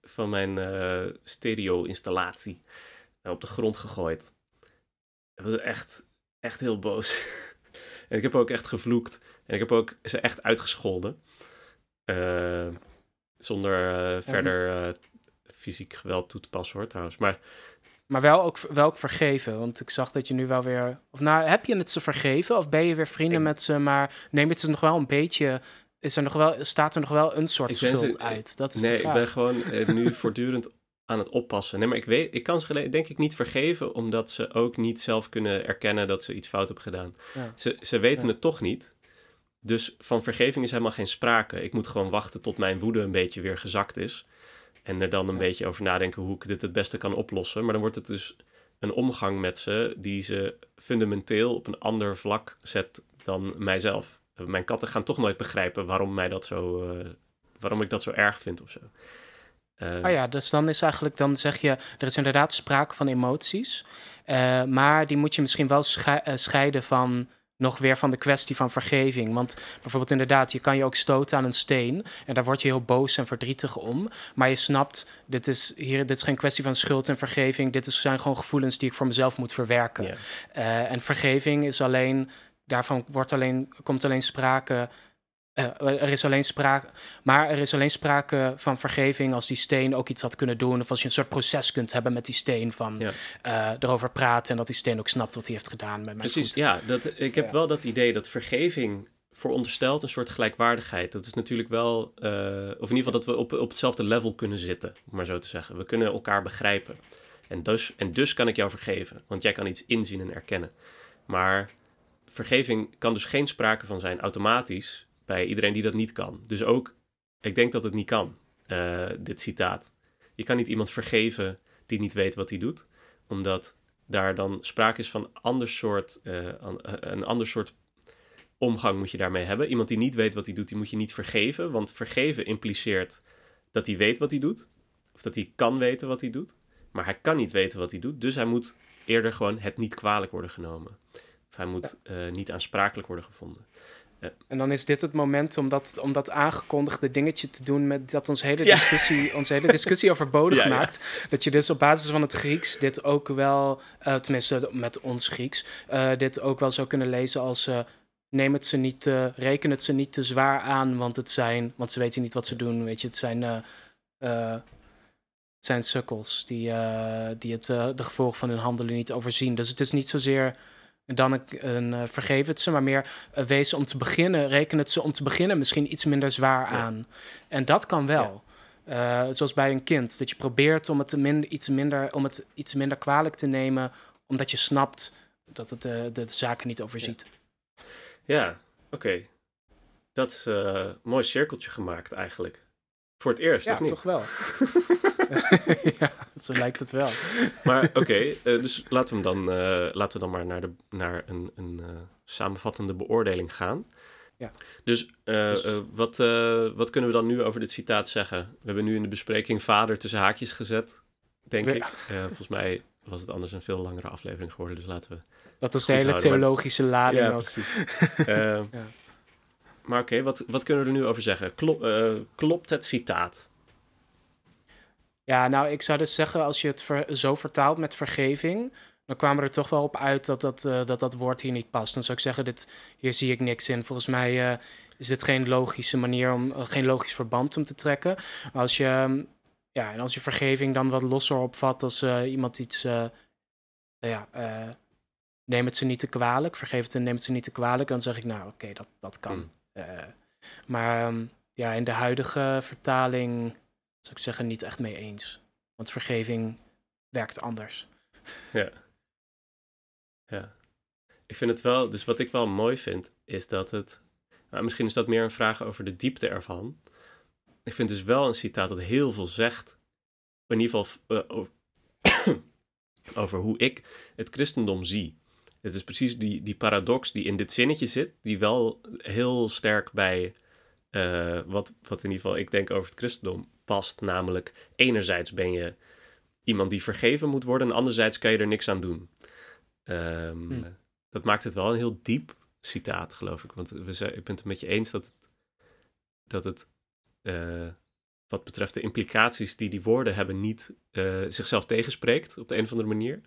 van mijn uh, stereo-installatie uh, op de grond gegooid. Dat was echt, echt heel boos. en ik heb ook echt gevloekt. En ik heb ook ze echt uitgescholden. zonder verder fysiek geweld toe te passen hoor trouwens. Maar maar wel ook, wel ook vergeven. Want ik zag dat je nu wel weer. Of nou, heb je het ze vergeven? Of ben je weer vrienden met ze? Maar neem het ze nog wel een beetje is er nog wel, staat er nog wel een soort schuld uit? Dat is nee, ik ben gewoon eh, nu voortdurend aan het oppassen. Nee, maar ik, weet, ik kan ze denk ik niet vergeven, omdat ze ook niet zelf kunnen erkennen dat ze iets fout hebben gedaan. Ze, ze weten het toch niet. Dus van vergeving is helemaal geen sprake. Ik moet gewoon wachten tot mijn woede een beetje weer gezakt is. En er dan een beetje over nadenken hoe ik dit het beste kan oplossen. Maar dan wordt het dus een omgang met ze die ze fundamenteel op een ander vlak zet dan mijzelf mijn katten gaan toch nooit begrijpen waarom, mij dat zo, uh, waarom ik dat zo erg vind of zo. Uh, oh ja, dus dan is eigenlijk, dan zeg je, er is inderdaad sprake van emoties, uh, maar die moet je misschien wel scheiden van nog weer van de kwestie van vergeving. Want bijvoorbeeld inderdaad, je kan je ook stoten aan een steen en daar word je heel boos en verdrietig om. Maar je snapt, dit is, hier, dit is geen kwestie van schuld en vergeving. Dit is, zijn gewoon gevoelens die ik voor mezelf moet verwerken. Yeah. en vergeving is alleen daarvan wordt alleen, komt alleen sprake. Uh, er is alleen sprake, maar er is alleen sprake van vergeving als die steen ook iets had kunnen doen. Of als je een soort proces kunt hebben met die steen van ja. uh, erover praten en dat die steen ook snapt wat hij heeft gedaan met mijn Precies, ja. Dat, ik heb wel dat idee dat vergeving veronderstelt een soort gelijkwaardigheid. Dat is natuurlijk wel, uh, of in ieder geval dat we op, op hetzelfde level kunnen zitten, om maar zo te zeggen. We kunnen elkaar begrijpen. En dus, en dus kan ik jou vergeven, want jij kan iets inzien en erkennen. Maar vergeving kan dus geen sprake van zijn automatisch bij iedereen die dat niet kan. Dus ook, ik denk dat het niet kan, uh, dit citaat. Je kan niet iemand vergeven die niet weet wat hij doet, omdat daar dan sprake is van ander soort, uh, een ander soort omgang moet je daarmee hebben. Iemand die niet weet wat hij doet, die moet je niet vergeven, want vergeven impliceert dat hij weet wat hij doet, of dat hij kan weten wat hij doet, maar hij kan niet weten wat hij doet, dus hij moet eerder gewoon het niet kwalijk worden genomen hij moet uh, niet aansprakelijk worden gevonden. Uh, en dan is dit het moment om dat, om dat aangekondigde dingetje te doen met dat ons hele discussie, ja. onze hele discussie overbodig ja, maakt. Dat je dus op basis van het Grieks dit ook wel, uh, tenminste met ons Grieks, dit ook wel zou kunnen lezen als neem het ze niet, reken het ze niet te zwaar aan, want het zijn, want ze weten niet wat ze doen, weet je, het zijn, het zijn sukkels die, die het, de gevolgen van hun handelen niet overzien. Dus het is niet zozeer dan een, een uh, vergeef het ze, maar meer uh, wees om te beginnen, reken het ze om te beginnen misschien iets minder zwaar aan. En dat kan wel. Uh, zoals bij een kind, dat je probeert om het, minder, iets minder, om het iets minder kwalijk te nemen, omdat je snapt dat het de, de zaken niet overziet. Ja, oké. Dat is eh, een mooi cirkeltje gemaakt eigenlijk. Voor het eerst, Ja, of niet? toch wel. ja, zo lijkt het wel. Maar oké, eh, dus laten we, hem dan, eh, laten we dan maar naar, de, naar een, een eh, samenvattende beoordeling gaan. Ja. Dus, Dus- wat, wat kunnen we dan nu over dit citaat zeggen? We hebben nu in de bespreking vader tussen haakjes gezet, denk Ja. ik. Volgens mij was het anders een veel langere aflevering geworden, dus laten we... Dat is Goed de hele houden, maar- theologische lading Ja, ook. precies. Ja. Maar oké, wat, wat kunnen we er nu over zeggen? Klop, klopt het citaat? Ja, nou, ik zou dus zeggen, als je het ver- zo vertaalt met vergeving, dan kwamen er toch wel op uit dat dat, eh, dat, dat woord hier niet past. Dan zou ik zeggen, dit, hier zie ik niks in. Volgens mij eh, is dit geen logische manier om, eh, geen logisch verband om te trekken. Als je, ehm, ja, en als je vergeving dan wat losser opvat als iemand iets, nou ja, neem het ze niet te kwalijk, vergeef het en neem het ze niet te kwalijk, dan zeg ik, nou, oké, dat, dat kan. Hmm. Maar ehm, ja, in de huidige vertaling zou ik zeggen niet echt mee eens. Want vergeving werkt anders. Ja. Ik vind het wel, dus wat ik wel mooi vind, is dat het, nou, misschien is dat meer een vraag over de diepte ervan. Ik vind dus wel een citaat dat heel veel zegt, in ieder geval eh, over hoe ik het christendom zie. Het is precies die, die paradox die in dit zinnetje zit, die wel heel sterk bij eh, wat, wat in ieder geval ik denk over het christendom past. Namelijk, enerzijds ben je iemand die vergeven moet worden, en anderzijds kan je er niks aan doen. Ehm, Hmm. Dat maakt het wel een heel diep citaat, geloof ik. Want we zijn, ik ben het met je eens dat het, dat het eh, wat betreft de implicaties die die woorden hebben, niet eh, zichzelf tegenspreekt op de een of andere manier.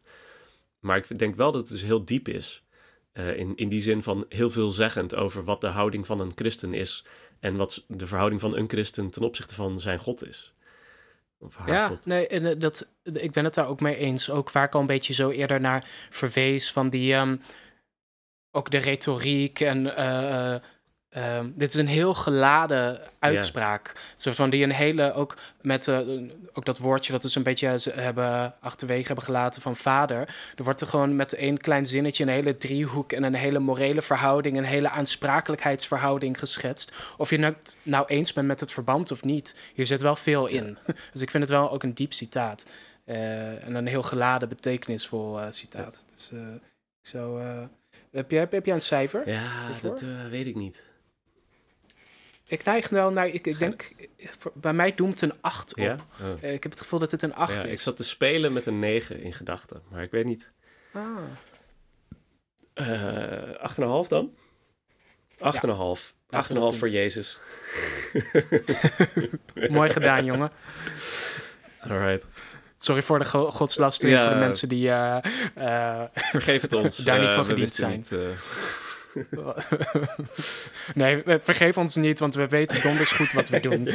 Maar ik denk wel dat het dus heel diep is. Eh, in, in die zin van heel veelzeggend over wat de houding van een christen is. En wat de verhouding van een christen ten opzichte van zijn God is. Of haar Ja, God. nee, en, eh, dat, ik ben het daar ook mee eens. Ook waar ik al een beetje zo eerder naar verwees van die, ehm, ook de retoriek en eh, eh, ehm, dit is een heel geladen uitspraak. Zo van die een hele, ook met eh, ook dat woordje dat dus een beetje ze hebben achterwege hebben gelaten van vader. Er wordt er gewoon met één klein zinnetje een hele driehoek en een hele morele verhouding, een hele aansprakelijkheidsverhouding geschetst. Of je het nou eens bent met het verband of niet. Hier zit wel veel in. Dus ik vind het wel ook een diep citaat. Eh, en een heel geladen, betekenisvol eh, citaat. Dus eh, ik zou. eh, heb, je, heb, heb een cijfer? Ja, Ervoor? dat eh, weet ik niet. Ik neig wel naar. Ik, ik denk. Bij mij doemt een 8 op. Ja? Oh. Eh, ik heb het gevoel dat het een 8 Ja, is. ik zat te spelen met een 9 in gedachten, maar ik weet niet. Ah. Eh 8,5 dan? 8,5. 8,5 Laten we dat voor Jezus. Mooi gedaan, jongen. Alright. Sorry voor de go- godslastering Ja. voor de mensen die. eh, eh, Vergeef het ons. Daar niet van gediend zijn. Niet, nee, vergeef ons niet, want we weten donders goed wat we doen.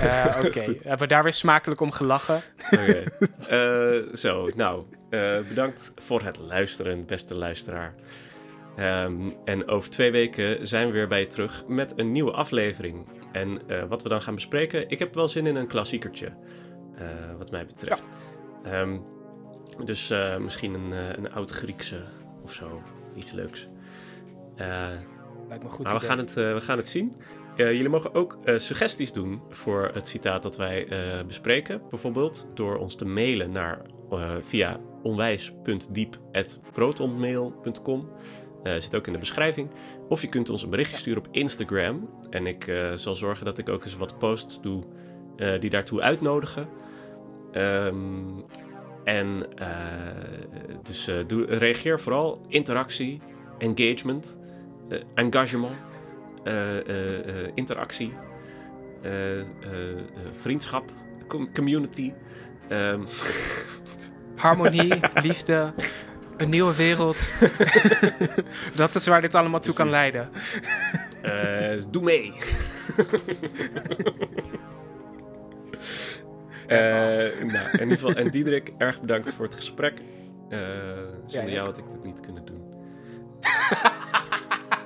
Eh, Oké, hebben we daar weer smakelijk om gelachen? Oké. Eh, zo, nou, eh, bedankt voor het luisteren, beste luisteraar. Ehm, en over twee weken zijn we weer bij je terug met een nieuwe aflevering. En wat we dan gaan bespreken, ik heb wel zin in een klassiekertje, wat mij betreft. Ehm, dus misschien een, een oud-Griekse of zo, iets leuks. Eh, Lijkt me goed. maar we gaan, het, eh, we gaan het zien. Eh, jullie mogen ook suggesties doen voor het citaat dat wij bespreken. Bijvoorbeeld door ons te mailen naar via onwijs.diep.protonmail.com. Zit ook in de beschrijving. Of je kunt ons een berichtje sturen op Instagram. En ik zal zorgen dat ik ook eens wat posts doe die daartoe uitnodigen. Ehm, en eh, dus eh, doe, reageer vooral. Interactie, engagement, engagement, interactie, vriendschap, com- community. Harmonie, liefde, een nieuwe wereld. dat is waar dit allemaal toe kan leiden. eh, doe mee. Eh, nou, in ieder geval, en Diederik, erg bedankt voor het gesprek. Eh, zonder Ja, jou had ik dit niet kunnen doen.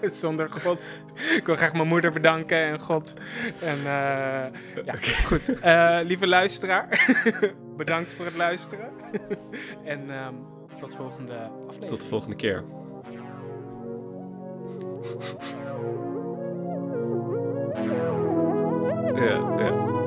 Zonder God. Ik wil graag mijn moeder bedanken en God. En eh, ja, goed. Lieve luisteraar, bedankt voor het luisteren. en ehm, Tot volgende aflevering. Tot de volgende keer. Ja.